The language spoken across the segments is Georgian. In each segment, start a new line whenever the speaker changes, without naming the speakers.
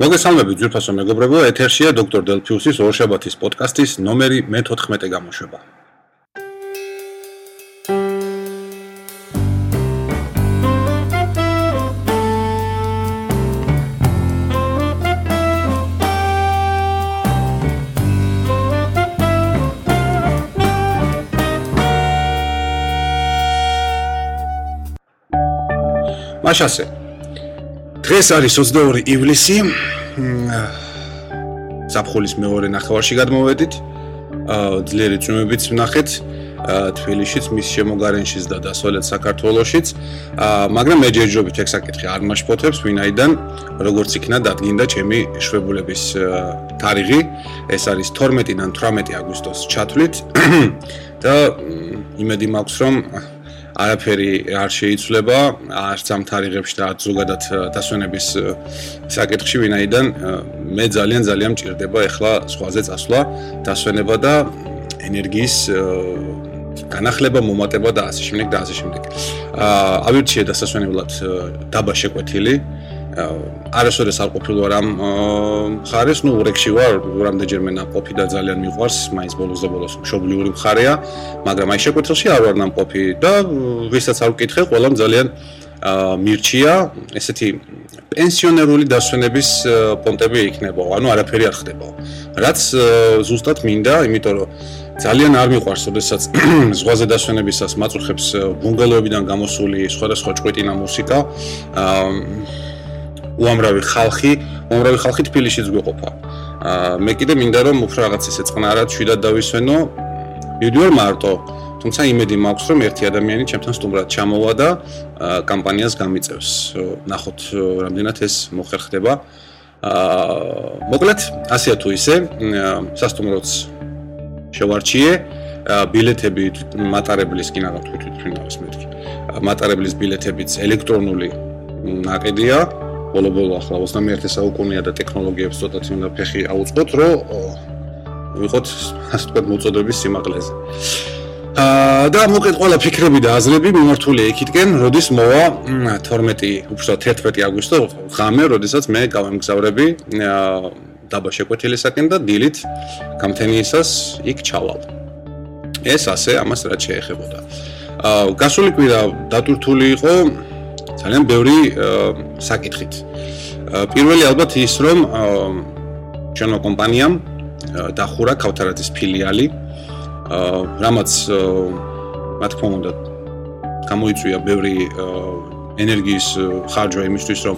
მოგესალმებით ძვირფასო მეგობრებო, ეთერშია დოქტორ დელფიუსის ორშაბათის პოდკასტის ნომერი მე-14 გამოშვება. მაშასე დღეს არის 22 ივლისი. საფხულის მეორე ნახევარში გადმოვედით. ძლიერი წვიმებიც ვნახეთ. თბილისშიც მის შემოგარენშიც და დასავლეთ საქართველოსშიც. მაგრამ მე ჯერჯერობით ეგ საკითხი არ მაშფოთებს ვინაიდან როგორც იქნა დადგინდა ჩემი შვებულების თარიღი. ეს არის 12-დან 18 აგვისტოს ჩათვლით. და იმედი მაქვს რომ არაფერი არ შეიცვლება არც ამ თარიღებში და ზოგადად დასვენების საკითხში ვინაიდან მე ძალიან ძალიან მჭირდება ახლა სხვაზე წასვლა დასვენება და ენერგიის განახლება მომატება და ასე შემდეგ და ასე შემდეგ. აა ავირჩიე დასასვენებლად დაბა შეკვეთილი არასოდეს არ ყოფილვარ ამ მხარეს, ну, ურეკში ვარ, რამდენჯერმე ნაყოფი და ძალიან მიყვარს, მაინც ბოლოს და ბოლოს მშობლიური მხარეა, მაგრამ აი შეკვეთილში არ ვარ ნაყოფი და ვისაც არ ვკითხე, ყველამ ძალიან მირჩია ესეთი პენსიონერული დასვენების პონტები იქნება, ანუ არაფერი არ ხდება. რაც ზუსტად მინდა, იმიტომ რომ ძალიან არ მიყვარს, ოდესაც ზღვაზე დასვენებისას მაწუხებს ბუნგალოებიდან გამოსული სხვადასხვა ჭყვეტინა მუსიკა. აა უამრავი ხალხი, უამრავი ხალხი თბილისშიც გვიყოფა. აა მე კიდე მინდა რომ უფრო რაღაც ისე წყნარად შვიდად დავისვენო. ვიდეო მარტო, თუმცა იმედი მაქვს რომ ერთი ადამიანი ჩემთან სტუმრად ჩამოვა და კამპანიას გამიწევს. ნახოთ რამდენად ეს მოხერხდება. აა მოკლედ, ასეა თუ ისე, სასტუმროც შევარჩიე. ბილეთები მატარებლის კი ნახავთ თვითონ არის მეთქი. მატარებლის ბილეთებიც ელექტრონული ნაკედია. ბოლო-ბოლო ახლა 21 საუკუნეა და ტექნოლოგიებს ცოტა თუნდა ფეხი აუწყოთ, რომ ვიყოთ ასე თქვა მოწოდების სიმაღლეზე. აა და მოკეთ ყველა ფიქრები და აზრები მიმართული იქითკენ, როდის მოვა 12 უბრალოდ 11 აგვისტო ღამე, როდესაც მე გავემგზავრები აა დაბა შეკვეთილისაკენ და დილით გამთენიისას იქ ჩავალ. ეს ასე ამას რაც შეეხებოდა. აა გასული კვირა დატვირთული იყო ძალიან ბევრი საკითხით. პირველი ალბათ ის, რომ ჩვენო კომპანიამ დახურა ქავთარაძის ფილიალი, რამაც რა თქმა უნდა გამოიწვია ბევრი ენერგიის ხარჯვა იმისთვის, რომ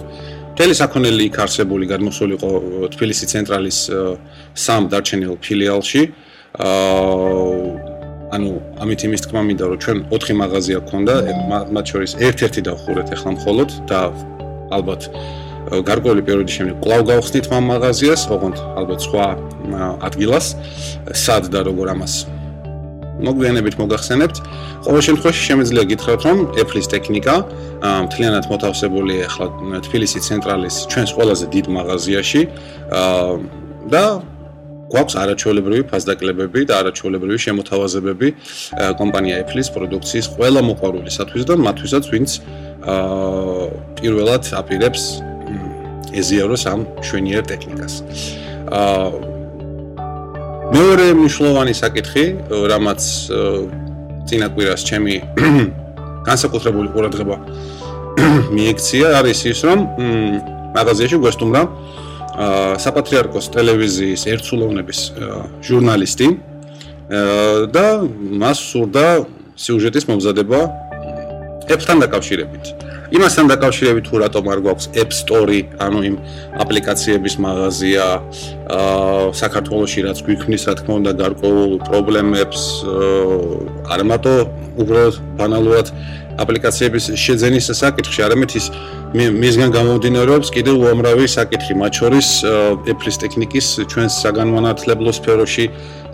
მთელი საქონელი იქ არსებული გადმოსულიყო თბილისის ცენტრალის სამ დარჩენილ ფილიალში. აა ანუ ამით იმის თქმა მინდა რომ ჩვენ 4 მაღაზია გქონდა მათ შორის ერთ-ერთი დავხურეთ ახლა მხოლოდ და ალბათ გარკვეული პერიოდის შემდეგ კვლავ გავხდით მამ მაღაზიას, ოღონდ ალბათ სხვა ადგილას, სად და როგორ ამას მოგვიანებით მოგახსენებთ. ყოველ შემთხვევაში შემიძლია გითხრათ, რომ Apple-ის ტექნიკა მთლიანად მოთავსებული ახლა თბილისი ცენტრალის ჩვენს ყველაზე დიდ მაღაზიაში და გვაქვს არაჩვეულებრივი ფასდაკლებები და არაჩვეულებრივი შემოთავაზებები კომპანია Apple-ის პროდუქციის ყველა მოყვარულისათვის და მათთვისაც ვინც აა პირველად აპირებს ეზიაროს ამ შვენიერ ტექნიკას. აა მეორე მნიშვნელოვანი საკითხი, რამაც წინა კვირას ჩემი განსაკუთრებული ყურადღება მიექცია, არის ის, რომ მაღაზიაში გვესტუმრა საპატრიარქოს ტელევიზიის ერთსულოვნების ჟურნალისტი და მას სურდა სიუჟეტის მომზადება App-თან დაკავშირებით. იმასთან დაკავშირებით თუ რატომ არ გვაქვს App Store, ანუ იმ აპლიკაციების მაღაზია აა საქართველოსში რაც გვიქმნის, რა თქმა უნდა, გარკვეულ პრობლემებს არ მარტო უბრალოდ ბანალურად აპლიკაციების შეძენის საკითხში, არამედ ის მისგან გამომდინარეობს კიდევ უამრავი საკითხი, მათ შორის Apple-ის ტექნიკის ჩვენს საგანმანათლებლო სფეროში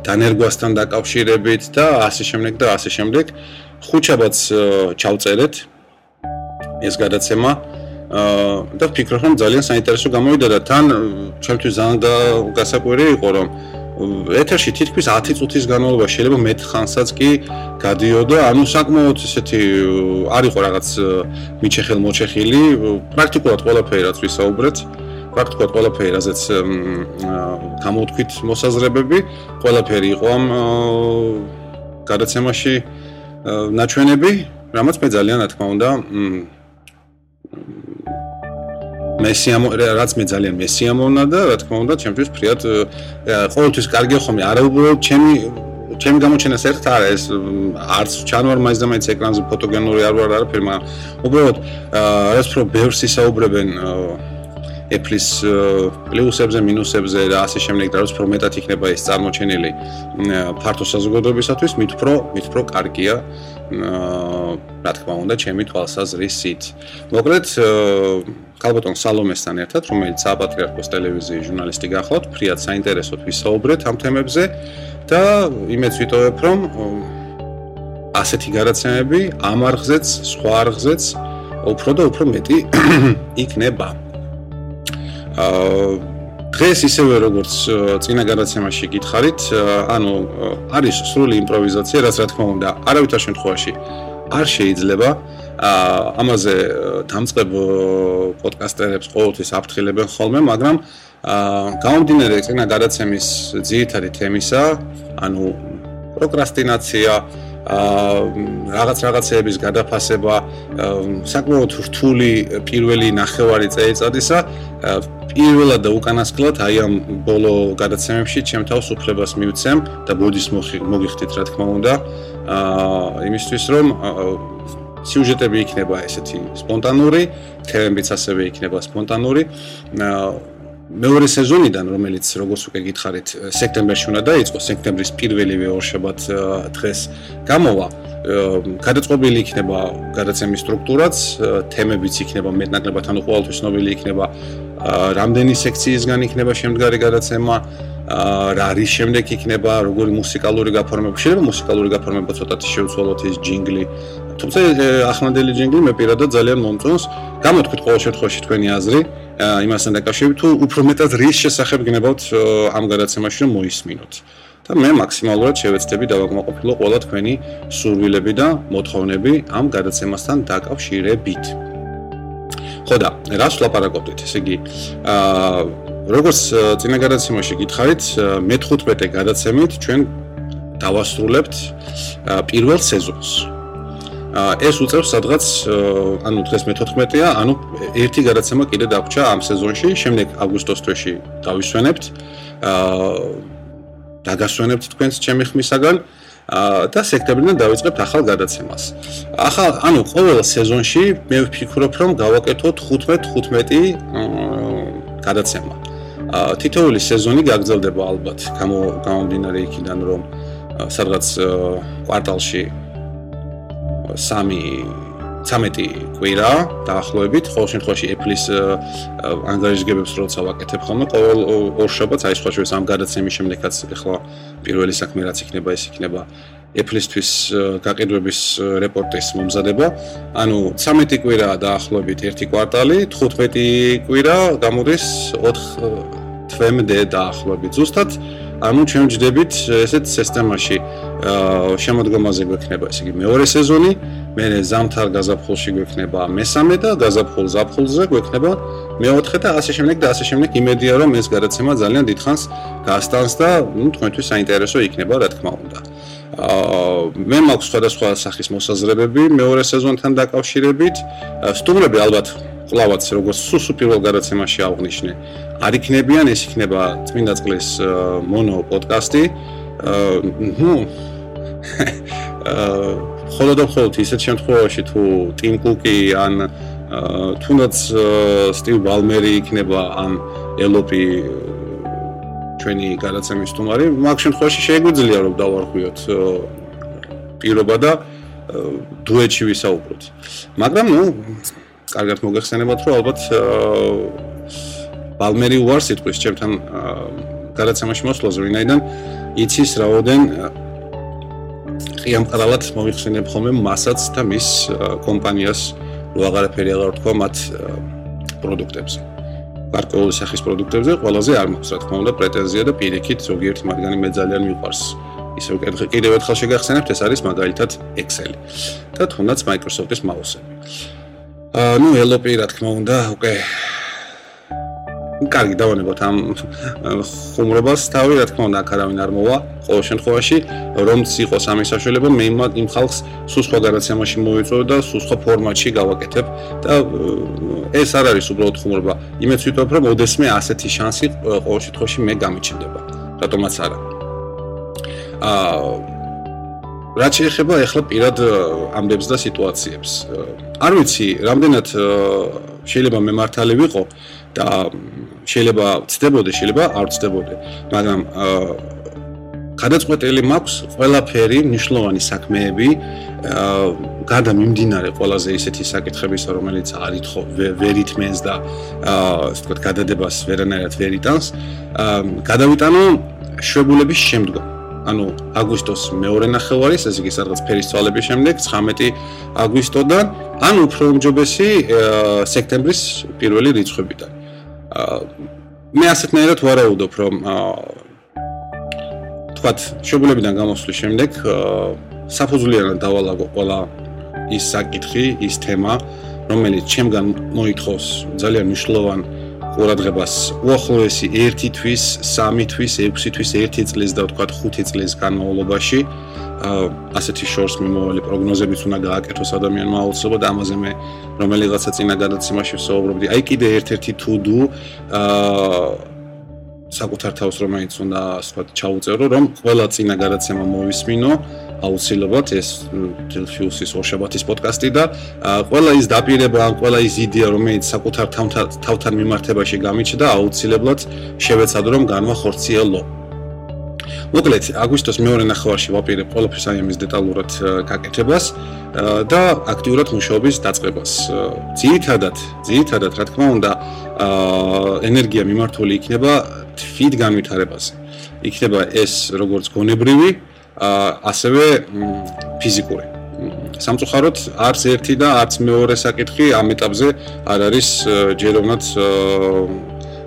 დანერგვასთან დაკავშირებით და ასე შემდეგ და ასე შემდეგ. ხუჩაბაც ჩავწერეთ ეს გადაცემა და ვფიქრობ, რომ ძალიან საინტერესო გამოვიდა და თან ჩვენთვის ძალიან გასაკვირი იყო, რომ ეთერში თითქმის 10 წუთის განმავლობაში შეიძლება მეტ ხანსაც კი გადიოდა, ანუ საკმაოდ ესეთი არ იყო რაღაც მიჩეხელ მოჩეხილი, პრაქტიკულად ყველაფერი რაც ვისაუბრეთ, პრაქტიკულად ყველაფერი, რაზეც გამოვთქვით მოსაზრებები, ყველაფერი იყო ამ გადაცემაში ნაჩვენები, რამაც მე ძალიან რა თქმა უნდა მესიამო რაც მე ძალიან მესიამონა და რა თქმა უნდა ჩემთვის ფრიად ყოველთვის კარგია ხომ არა უბრალოდ ჩემი ჩემი გამოჩენას ერთ არა ეს არც ჩანვარ მაინც და მაინც ეკრანზე ფოტოგენური არ ვარ არაფერი მაგრამ უბრალოდ რაც უფრო ბევრს ისაუბრებენ Apple-ის პლუსებზე, მინუსებზე და ასე შემდეგ და რაც უფრო მეტად იქნება ეს წარმოჩენილი ფართო საზოგადოებისათვის, მით უფრო მით უფრო კარგია რა თქმა უნდა, ჩემი თვალსაზრისით. მოკლედ კალბოტონ სალომესთან ერთად, რომელიც აპატრიარქოს ტელევიზიის ჟურნალისტი გახლავთ, ფრიად საინტერესოდ ვისაუბრეთ ამ თემებზე და იმეც ვიტოვებ, რომ ასეთი გადაცემები ამ არხზეც, სხვა არხზეც უფრო და უფრო მეტი იქნება. დღეს ისევე როგორც წინა გადაცემაში გითხარით, ანუ არის სრული იმპროვიზაცია, რაც რა თქმა უნდა, არავითარ შემთხვევაში არ შეიძლება ამაზე დამწყებ პოდკასტერებს ყოველთვის აფრთხილებენ ხოლმე, მაგრამ გამომდინარე წინა გადაცემის ძირითადი თემისა, ანუ პროკრასტინაცია, რაღაც რაღაცეების გადაფასება საკმაოდ რთული პირველი ნახევარი წელიწადისა პირველად და უკანასკნელად აი ამ ბოლო გადაცემებში ჩემ თავს უფლებას მივცემ და ბუდის მოგიხდით რა თქმა უნდა აა იმისთვის რომ სიუჟეტები იქნება ესეთი სპონტანური, თემებიც ასევე იქნება სპონტანური. მეორე სეზონიდან, რომელიც როგორც უკვე გითხარით, სექტემბერში უნდა დაიწყოს, სექტემბრის პირველივე ორშაბათ დღეს გამოვა. გადაწყობილი იქნება გადაცემის სტრუქტურაც, თემებიც იქნება მეტნაკლებად, ანუ ყოველთვის ცნობილი იქნება რამდენი სექციისგან იქნება შემდგარი გადაცემა, რა არის შემდეგ იქნება, როგორი მუსიკალური გაფორმება, შეიძლება მუსიკალური გაფორმება ცოტათი შევცვალოთ ეს ჯინგლი. თუმცა ახალდელი ჯინგლი მე პირადად ძალიან მომწონს. გამოთქვით ყოველ შემთხვევაში თქვენი აზრი. იმასთან დაკავშირებით თუ უფრო მეტად რის შესახებ გნებავთ ამ გადაცემაში რომ მოისმინოთ და მე მაქსიმალურად შევეცდები დავაკმაყოფილო ყველა თქვენი სურვილები და მოთხოვნები ამ გადაცემასთან დაკავშირებით ხო და რას ვლაპარაკობთ ესე იგი აა როგორც წინა გადაცემაში გითხარით მე-15 გადაცემით ჩვენ დავასრულებთ პირველ სეზონს ეს უწევს სადღაც ანუ დღეს მე-14-ია, ანუ ერთი გადაცემა კიდე დაგვრჩა ამ სეზონში, შემდეგ აგვისტოს თვეში დავისვენებთ. აა დაგასვენებთ თქვენს ჩემი ხმისაგან და სექტემბრიდან დავიწყებთ ახალ გადაცემას. ახალ ანუ ყოველ სეზონში მე ვფიქრობ, რომ გავაკეთოთ 15-15 გადაცემა. თითოეული სეზონი გაგრძელდება ალბათ, გამომდინარე იქიდან, რომ სადღაც კვარტალში 3 13 კვირა დაახლოებით ყოველ შემთხვევაში Apple-ის ანგარიშგებებს როცა ვაკეთებ ხოლმე ყოველ ორ შაბათს აი სხვა შორის ამ გადაცემის შემდეგაც ახლა პირველი საქმე რაც იქნება ის იქნება Apple-ისთვის გაყიდვების რეპორტის მომზადება. ანუ 13 კვირა დაახლოებით ერთი კვარტალი, 15 კვირა გამოდის 4 თვემდე დაახლოებით. ზუსტად ანუ ჩვენ ვჯდებით ესეთ სისტემაში შემოდგომაზე გვექნება ესე იგი მეორე სეზონი, მე ზამთარ გაზაფხულში გვექნება მესამე და გაზაფხულ ზაფხულზე გვექნება მეოთხე და ასე შემდეგ და ასე შემდეგ იმედია რომ ეს გადაცემა ძალიან დიდხანს გასტანს და ნუ თქვენთვის საინტერესო იქნება რა თქმა უნდა. აა მე მაქვს სხვადასხვა სახის მოსაზრებები მეორე სეზონთან დაკავშირებით. სტუმრები ალბათ კლავაც როგორც სუსუ პირველ გადაცემაში აღნიშნე. არ იქნებიან ეს იქნება წმინდა წყლის მონო პოდკასტი. აა ხოლო და ხოლო ისეთ შემთხვევაში თუ ტიმ კუკი ან თუნდაც სტივ ბალმერი იქნება ან ელოპი ჩვენი გადაცემის სტუმარი მაგ შემთხვევაში შეგვიძლია რომ დავარღვიოთ პირობა და დუეტში ვისაუბროთ. მაგრამ ნუ კარგად მოგეხსენებათ, რომ ალბათ ბალმერი უარ სიტყვის ჩემთან გადაცემაში მოსვლაზე, ვინაიდან იცის რაოდენ ყიამყრალად მოიხსენებ ხოლმე მასაც და მის კომპანიას რო აღარაფერი აღარ თქვა მათ პროდუქტებზე. გარკვეული სახის პროდუქტებზე ყველაზე არ მაქვს რა თქმა უნდა პრეტენზია და პირიქით ზოგიერთი მათგანი მე ძალიან მიყვარს. ისე უკეთ კიდევ ერთხელ შეგახსენებთ, ეს არის მაგალითად Excel და თუნდაც Microsoft-ის მაუსები. აა ნუ ელოპი რა თქმა უნდა უკვე კარგი დავანებოთ ამ ხუმრობას თავი, რა თქმა უნდა, აქ არავინ არ მოვა. ყოველ შემთხვევაში, რომც იყოს ამის საშუალება, მე იმ ხალხს სულ სხვა გარაცემაში მოვიწვევ და სულ სხვა ფორმატში გავაკეთებ და ეს არ არის უბრალოდ ხუმრობა. იმეც ვიტყობ, რომ ოდესმე ასეთი შანსი ყოველ შემთხვევაში მე გამიჩნდება. რატომაც არა. აა რაც შეეხება ახლა პირად ამბებს და სიტუაციებს. არ ვიცი, რამდენად შეიძლება მე მართალი ვიყო და შეიძლება ცდებოდე, შეიძლება არ ცდებოდე, მაგრამ გადაწყვეტილი მაქვს ყველაფერი ნიშნულოვანი საქმეები გადა მიმდინარე ყველაზე ისეთი საკითხების რომელიც არითხო ვერითმენს და ასე ვთქვათ გადადებას ვერანაირად ვერიტანს გადავიტანო შვებულების შემდგომ ანუ აგვისტოს მეორე ნახევარის, ესე იგი სადღაც ფერისცვალების შემდეგ 19 აგვისტოდან, ან უფრო უმჯობესი სექტემბრის პირველი რიცხვებიდან. მე ასეთნაირად ვარაუდობ, რომ თქვათ, შეგულებიდან გამოსვლის შემდეგ საფუძვლიანად დავალაგო ყველა ის საკითხი, ის თემა, რომელიც ჩემგან მოითხოვს ძალიან მნიშვნელოვან ყურადღებას. უახლოესი 1 თვის, 3 თვის, 6 თვის, 1 წლის და თქვა 5 წლის განმავლობაში ასეთი შორს მიმოვალი პროგნოზებიც უნდა გააკეთოს ადამიანმა აუცილებლად. ამაზე მე რომელიღაცა წინა გადაცემაში ვსაუბრობდი. აი კიდე ერთ-ერთი თუდუ აა საკუთარ თავს რომელიც უნდა ასე ვთქვათ ჩაუწერო, რომ ყველა წინა გადაცემა მოვისმინო აუცილებლად ეს ფილფიუსის ორშაბათის პოდკასტი და ყველა ის დაპირება, ყველა ის იდეა, რომელიც საკუთარ თავთან მიმართებაში გამიჩნდა, აუცილებლად შევეცადო რომ განვახორციელო. მოკლედ, აგვისტოს მეორე ნახევარში ვაპირებ ყველაფერს აი ამის დეტალურად გაკეთებას და აქტიურად მუშაობის დაწყებას. ძირითადად, ძირითადად, რა თქმა უნდა, ენერგია მიმართული იქნება თვით განვითარებაზე. იქნება ეს როგორც გონებრივი, ასევე ფიზიკური. სამწუხაროდ არც ერთი და არც მეორე საკითხი ამ ეტაპზე არ არის ჯეროვნად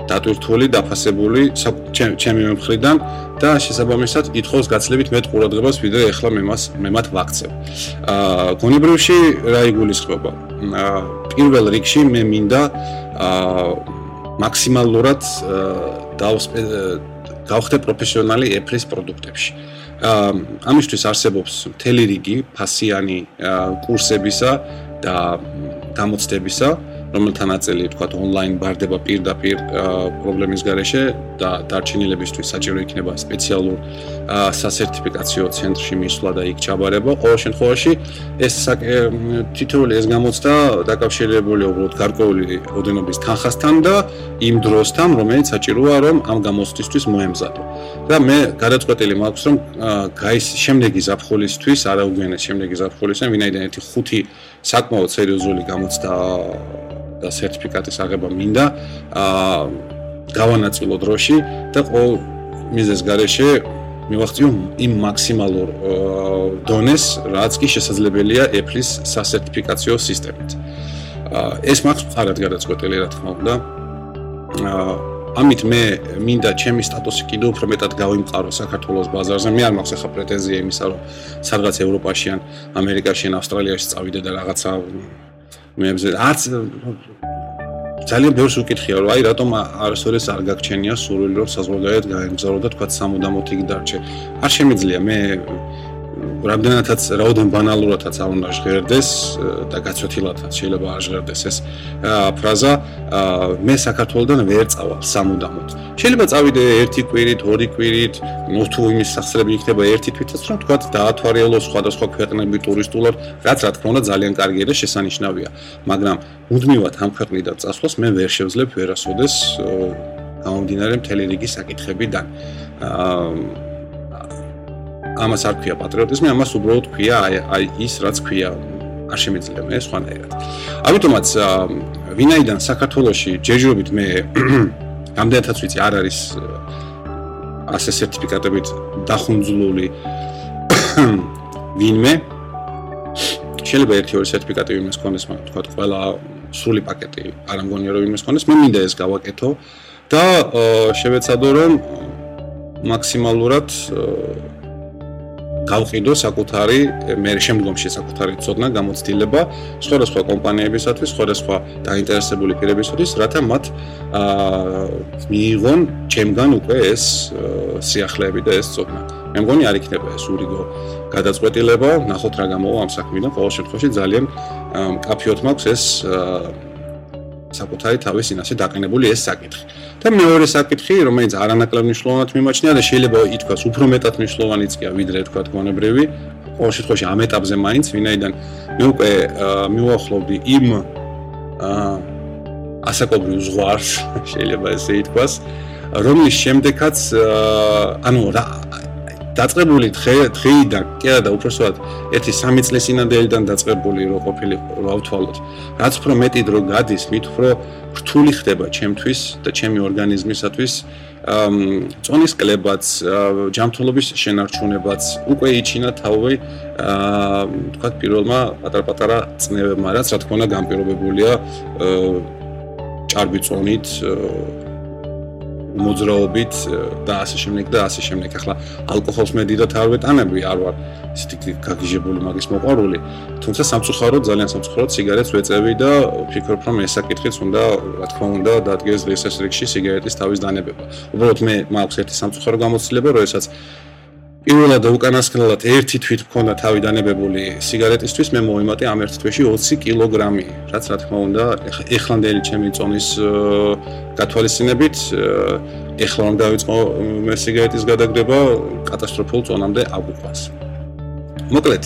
დატვირთული, დაფასებული ჩემი მხრიდან და შესაბამისად ითხოვს გაცლებით მეტ ყურადღებას, ვიდრე ახლა მე მას მე მათ ვაქცევ. აა გონებრივში რა იგულისხმება? აა პირველ რიგში მე მინდა აა მაქსიმალურად დავსპე გავხდე პროფესიონალი ეფრის პროდუქტებში. ამისთვის არსებობს მთელი რიგი ფასიანი კურსებისა და გამოცდებისა, რომელთა ნაწილი თქვა ონლაინ ბარდება პირდაპირ პრობლემის გარეშე და დარჩენილებისთვის საჭირო იქნება სპეციალურ სასერტიფიკაციო ცენტრში მისვლა და იქ ჩაბარება. ყოველ შემთხვევაში ეს თითოეული ეს გამოცდა დაკავშირებულია უბრალოდ გარკვეული ოდენობის თანხასთან და იმ დროსთან, რომელიც საჭიროა რომ ამ გამოცდისთვის მოემზადო. და მე გადაწყვეტილი მაქვს რომ გაის შემდეგი ზაფხულისთვის, არაუგენეს შემდეგი ზაფხულისთვის, ვინაიდან ერთი ხუთი საკმაოდ სერიოზული გამოცდა და სერტიფიკატის აღება მინდა აა გავანაწილო დროში და ყოველ მიზეს გარეშე მივახციო იმ მაქსიმალურ დონეს, რაც კი შესაძლებელია Apple-ის სასერტიფიკაციო სისტემით. ეს მაქვს ფარად გადაწყვეტილი რა თქმა უნდა. ამით მე მინდა ჩემი სტატუსი კიდევ უფრო მეტად გავიმყარო საქართველოს ბაზარზე. მე არ მაქვს ახლა პრეტენზია იმისა, რომ სადღაც ევროპაში ან ამერიკაში ან ავსტრალიაში წავიდე და რაღაცა მე არც ძალიან ბევრს უკითხია რომ აი რატომ არასოდეს არ გაგჩენია სურვილი რომ საზღვარგარეთ გაემგზავრო და თქვა სამუდამოდ იგი დარჩე. არ შემიძლია მე რამდენადაც რაოდენ ბანალურადაც არ უნდა ჟღერდეს და გაცოთილადაც შეიძლება არ ჟღერდეს ეს ფრაზა მე საქართველოსდან ვერ წავალ სამუდამოდ. შეიძლება წავიდე ერთი კვირით ორი კვირით ნუ თუ იმის სახსრები იქნება ერთი თვითაც რომ თქვა დაათვალიერო სხვადასხვა ქვეყნები ტურისტულად რაც რა თქმა უნდა ძალიან კარგია და შესანიშნავია. მაგრამ მუდმივად ამ ქვეყნიდან წასვლას მე ვერ შევძლებ ვერასოდეს გამომდინარე მთელი რიგი საკითხებიდან. აა ამას არ ქვია პატრიოტიზმი, ამას უბრალოდ ქვია აი აი ის რაც ქვია არ შემიძლია მე სხვანაირად. ამიტომაც ვინაიდან საქართველოსი ჯერჯერობით მე ამდენთაც ვიცი არ არის ასე სერტიფიკატებით დახუნძლული ვინმე შეიძლება ერთი ორი სერტიფიკატი ვინმეს ქონდეს, მაგრამ თქვა ყველა სრული პაკეტი არ ამგონია რომ ვინმეს ქონდეს, მე მინდა ეს გავაკეთო და შევეცადო რომ მაქსიმალურად გავყიდო საკუთარი მე შემდგომში საკუთარი ცოდნა გამოცდილება სხვადასხვა კომპანიებისათვის, სხვადასხვა დაინტერესებული პირებისათვის, რათა მათ აა მიიღონ ჩემგან უკვე ეს სიახლეები და ეს ცოდნა. მე მგონი არ იქნება ეს ურიგო გადაწყვეტილება, ნახოთ რა გამოვა ამ საქმიდან, ყოველ შემთხვევაში ძალიან მკაფიოდ მაქვს ეს საკუთარი თავის ინასე დაყენებული ეს საკითხი. და მეორე საკითხი, რომელიც არანაკლებ მნიშვნელოვნად მიმაჩნია და შეიძლება ითქვას უფრო მეტად მნიშვნელოვანიც კი ვიდრე თქვა გონებრევი, ყოველ შემთხვევაში ამ ეტაპზე მაინც, ვინაიდან მე უკვე მიუახლოვდი იმ ასაკობრივ ზღვარს, შეიძლება ესე ითქვას, რომლის შემდეგაც ანუ რა დაწყებული დღეიდან, კი არა და უბრალოდ ერთი 3 წლის ინანდელიდან დაწყებული რო ყოფილიყო, რო ავთვალოთ. რაც უფრო მეტი დრო გადის, მით უფრო რთული ხდება ჩემთვის და ჩემი ორგანიზმისათვის ამ წონის კლებაც, ჯანმრთელობის შენარჩუნებაც უკვე იჩინა თავი აა თქვა პირველმა პატარ-პატარა წნევებმა, რაც რა თქმა უნდა გამ ピ რობებულია ჭარბი წონით მოძრაობით და ასე შემდეგ და ასე შემდეგ. ახლა ალკოჰოლს მე დიდად არ ვეტანები, არ ვარ ისეთი გაგიჟებული მაგის მოყვარული, თუმცა სამწუხაროდ ძალიან სამწუხაროდ სიგარეტს ვეწევი და ვფიქრობ, რომ ეს საკითხიც უნდა, რა თქმა უნდა, დადგეს დღეს ეს რიგში სიგარეტის თავის დანებება. უბრალოდ მე მაქვს ერთი სამწუხარო გამოცდილება, როდესაც პირველად უკანასკნელად ერთი თვით მქონდა თავი დანებებული სიგარეტისთვის, მე მოვიმატე ამ ერთ თვეში 20 კილოგრამი, რაც რა თქმა უნდა, ეხლანდელი ჩემი წონის გათვალისწინებით, ეხლა რომ დავიწყო მე სიგარეტის გადაგდება, კატასტროფულ წონამდე აგვიყვას. მოკლედ,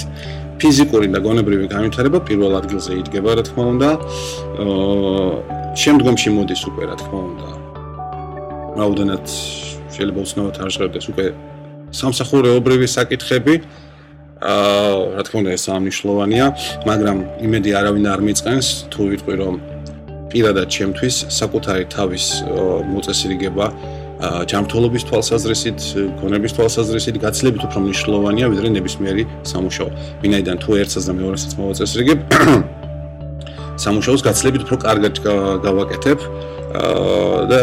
ფიზიკური და გონებრივი განვითარება პირველ ადგილზე იდგება, რა თქმა უნდა. შემდგომში მოდის უკვე, რა თქმა უნდა. რაოდენად შეიძლება უცნაურად არ ჟღერდეს უკვე სამსახურეობრივი საკითხები აა რა თქმა უნდა ეს ამნიშლოვანია, მაგრამ იმედი არავინ არ მიწყენს თუ ვიტყვი რომ პირადად ჩემთვის საკუთარი თავის მოწესრიგება ჯანმრთელობის თვალსაზრისით, გონების თვალსაზრისით გაცილებით უფრო მნიშვნელოვანია ვიდრე ნებისმიერი სამუშაო. ვინაიდან თუ ერთსაც და მეორესაც მოვაწესრიგებ სამუშაოს გაცილებით უფრო კარგად გავაკეთებ და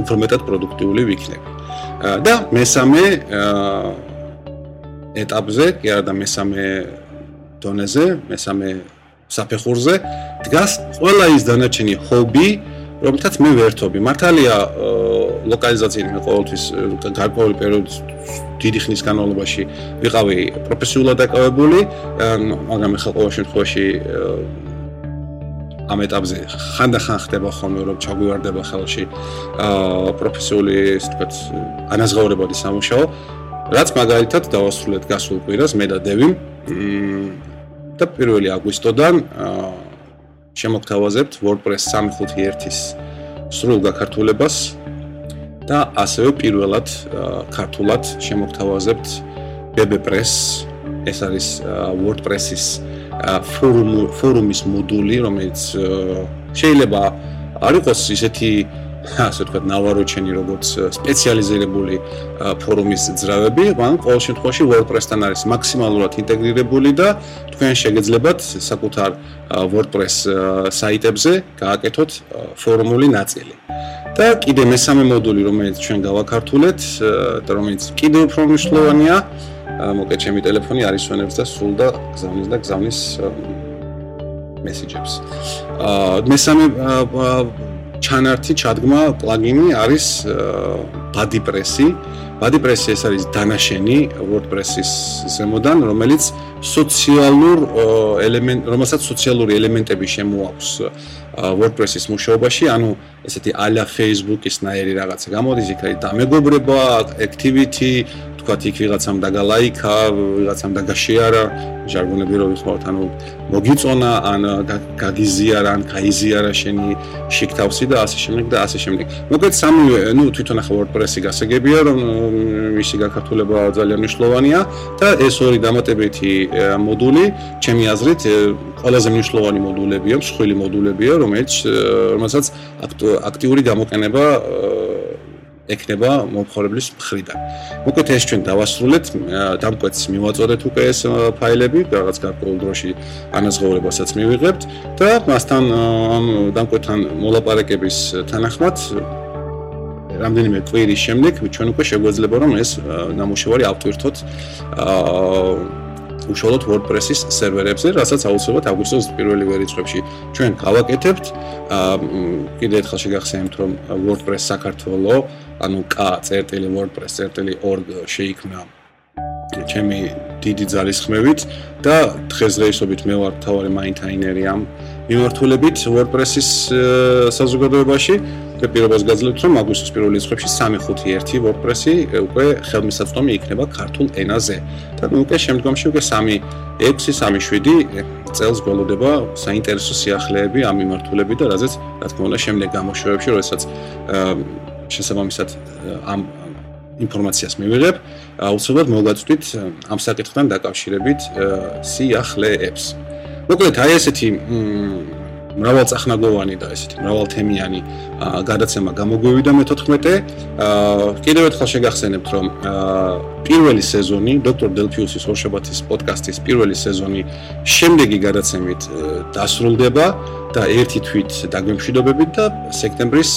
უფრო მეტად პროდუქტიული ვიქნები. და მესამე ეტაპზე, კი არა და მესამე დონეზე, მესამე საფეხურზე დგას ყველა ის დანარჩენი ჰობი, რომელთაც მე ვერთობი. მართალია ლოკალიზაციის მე ყოველთვის გარკვეული პერიოდის დიდი ხნის განმავლობაში ვიყავი პროფესიულად დაკავებული, მაგრამ ახლა ყოველ შემთხვევაში ამ ეტაპზე ხანდახან ხდება ხოლმე რომ ჩაგვივარდება ხელში აა პროფესიული ისე ვთქვათ ანაზღაურებადი სამუშაო რაც მაგალითად დავასრულეთ გასულ კვირას მე და დევი. და 1 აგვისტოდან აა შემოგთავაზებთ WordPress 351-ის სრულ გაქართულებას და ასევე პირველად ქართულად შემოგთავაზებთ BBPress ეს არის WordPress-ის ფორუმ ფორუმის მოდული, რომელიც შეიძლება არ იყოს ისეთი ასე ვთქვათ, ნავაროჩენი როგორც სპეციალიზირებული ფორუმის ძრავები, მაგრამ ყოველ შემთხვევაში WordPress-თან არის მაქსიმალურად ინტეგრირებული და თქვენ შეგეძლებათ საკუთარ WordPress საიტებზე გააკეთოთ ფორუმული ნაწილი. და კიდე მესამე მოდული, რომელიც ჩვენ გავაქართულეთ და რომელიც კიდევ უფრო მნიშვნელოვანია, მოკეთ ჩემი ტელეფონი არის ვენებს და სულ და გზავნის და გზავნის მესიჯებს. აა მესამე ჩანართი ჩადგმა პლაგინი არის BuddyPress-ი. BuddyPress-ი ეს არის დანაშენი WordPress-ის ზემოდან, რომელიც სოციალურ ელემენტ, რომელსაც სოციალური ელემენტები შემოაქვს WordPress-ის მუშაობაში, ანუ ესეთი ალა Facebook-ის ნაირი რაღაცა გამოდის, იქ არის დამეგობრება, activity, თქვა იქ ვიღაცამ დაგალაიქა, ვიღაცამ დაგაშეარა, ჟარგონები რო ვიხმართ, ანუ მოგიწონა, ან გაგიზიარა, ან გაიზიარა შენი შიქთავსი და ასე შემდეგ და ასე შემდეგ. მოკლედ სამივე, ну, თვითონ ახლა WordPress-ი გასაგებია, რომ მისი გაქართულება ძალიან მნიშვნელოვანია და ეს ორი დამატებითი მოდული, ჩემი აზრით, ყველაზე მნიშვნელოვანი მოდულებია, მსხვილი მოდულებია, რომელიც რომელსაც აქტიური გამოყენება ექნება მომხმარებლის მხრიდან. მოკლედ ეს ჩვენ დავასრულეთ, დამკვეთს მივაწოდეთ უკვე ეს ფაილები, რაღაც გარკვეულ დროში ანაზღაურებასაც მივიღებთ და მასთან ამ დამკვეთთან მოლაპარაკების თანახმად რამდენიმე კვირის შემდეგ ჩვენ უკვე შეგვეძლება რომ ეს ნამუშევარი ავტვირთოთ უშუალოდ WordPress-ის სერვერებზე, რასაც აუცილებლად აგვისტოს პირველი რიცხვებში ჩვენ გავაკეთებთ. აა კიდევ ერთხელ შეგახსენებთ, რომ WordPress საქართველო, ანუ k.wordpress.org შეიქმნა ჩემი დიდი ძალისხმევით და დღესდღეობით მე ვარ თავარი მაინტაინერი ამ მიმართულებით WordPress-ის საზოგადოებაში. მე პირობას გაძლევთ, რომ აგვისტოს პირველი რიცხვებში 351 WordPress-ი უკვე ხელმისაწვდომი იქნება ქართულ ენაზე. და უკვე შემდგომში უკვე 3-6-3-7 წელს გველოდება საინტერესო სიახლეები ამ მიმართულებით და რაზეც რა თქმა უნდა შემდეგ გამოშვებებში, როდესაც შესაბამისად ამ ინფორმაციას მივიღებ, აუცილებლად მოგაწვდით ამ საკითხთან დაკავშირებით სიახლეებს. მოკლედ აი ესეთი მრავალწახნაგოვანი და ესეთი მრავალთემიანი გადაცემა გამოგვივიდა მე-14. აა კიდევ ერთხელ შეგახსენებთ, რომ პირველი სეზონი დოქტორ დელფიუსის ორშაბათის პოდკასტის პირველი სეზონი შემდეგი გადაცემით დასრულდება და ერთი თვით დაგვემშვიდობებით და სექტემბრის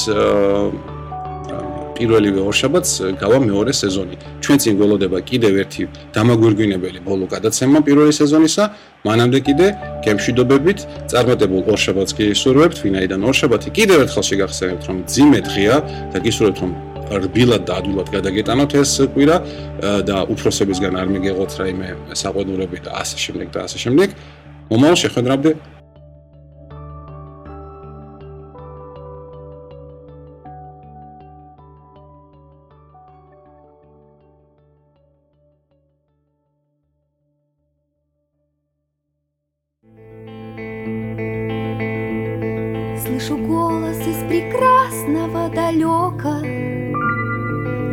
პირველივე ორშაბათს გავა მეორე სეზონი. ჩვენ წინ გველოდება კიდევ ერთი დამაგვირგვინებელი ბოლო გადაცემა პირველი სეზონისა. მანამდე კიდე გემშვიდობებით წარმატებულ ორშაბათს გისურვებთ, ვინაიდან ორშაბათი კიდევ ერთხელ შეგახსენებთ, რომ ძიმე დღეა და გისურვებთ, რომ რბილად და ადვილად გადაგეტანოთ ეს კვირა და უფროსებისგან არ მიგეღოთ რაიმე საყვედურები და ასე შემდეგ და ასე შემდეგ. მომავალ შეხვედრამდე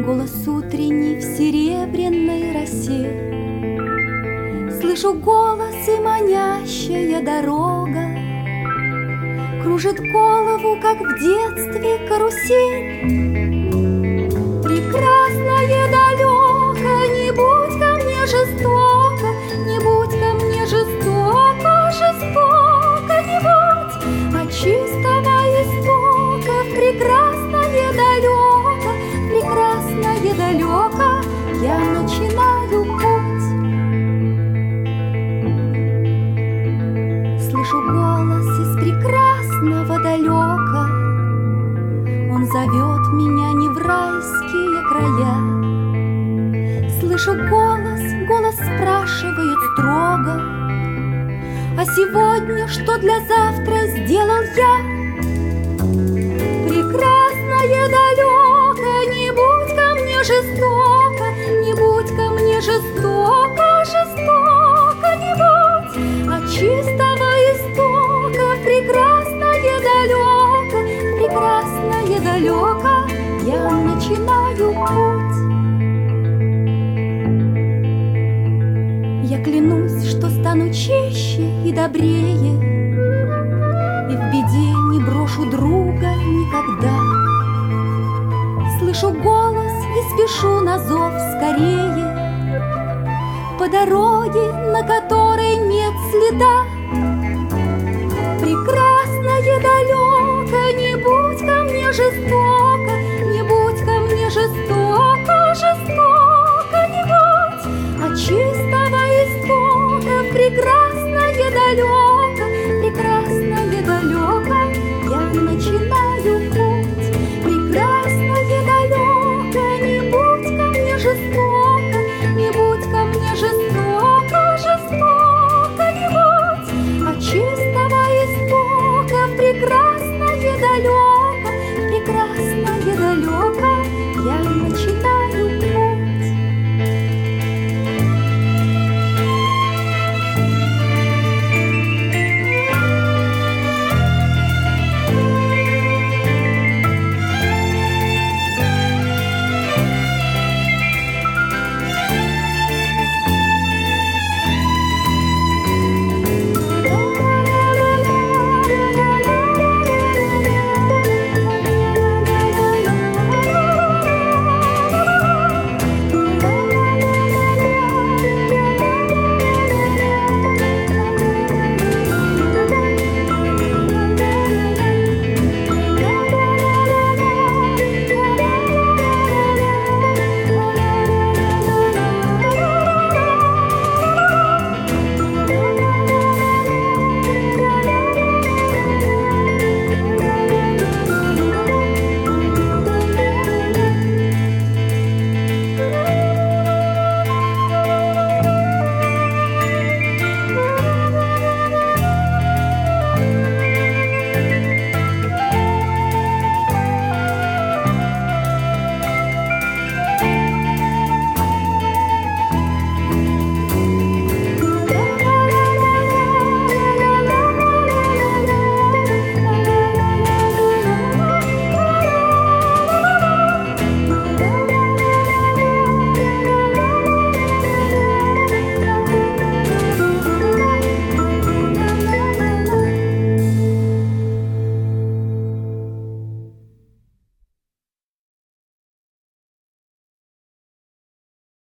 Голос утренний в серебряной росе. Слышу голос и манящая дорога Кружит голову, как в детстве карусель. Спрашивает строго, А сегодня что для завтра сделал я? Прекрасное далеко, не будь ко мне жестоко, Не будь ко мне жестоко, добрее, И в беде не брошу друга никогда. Слышу голос и спешу на зов скорее, По дороге, на которой нет следа.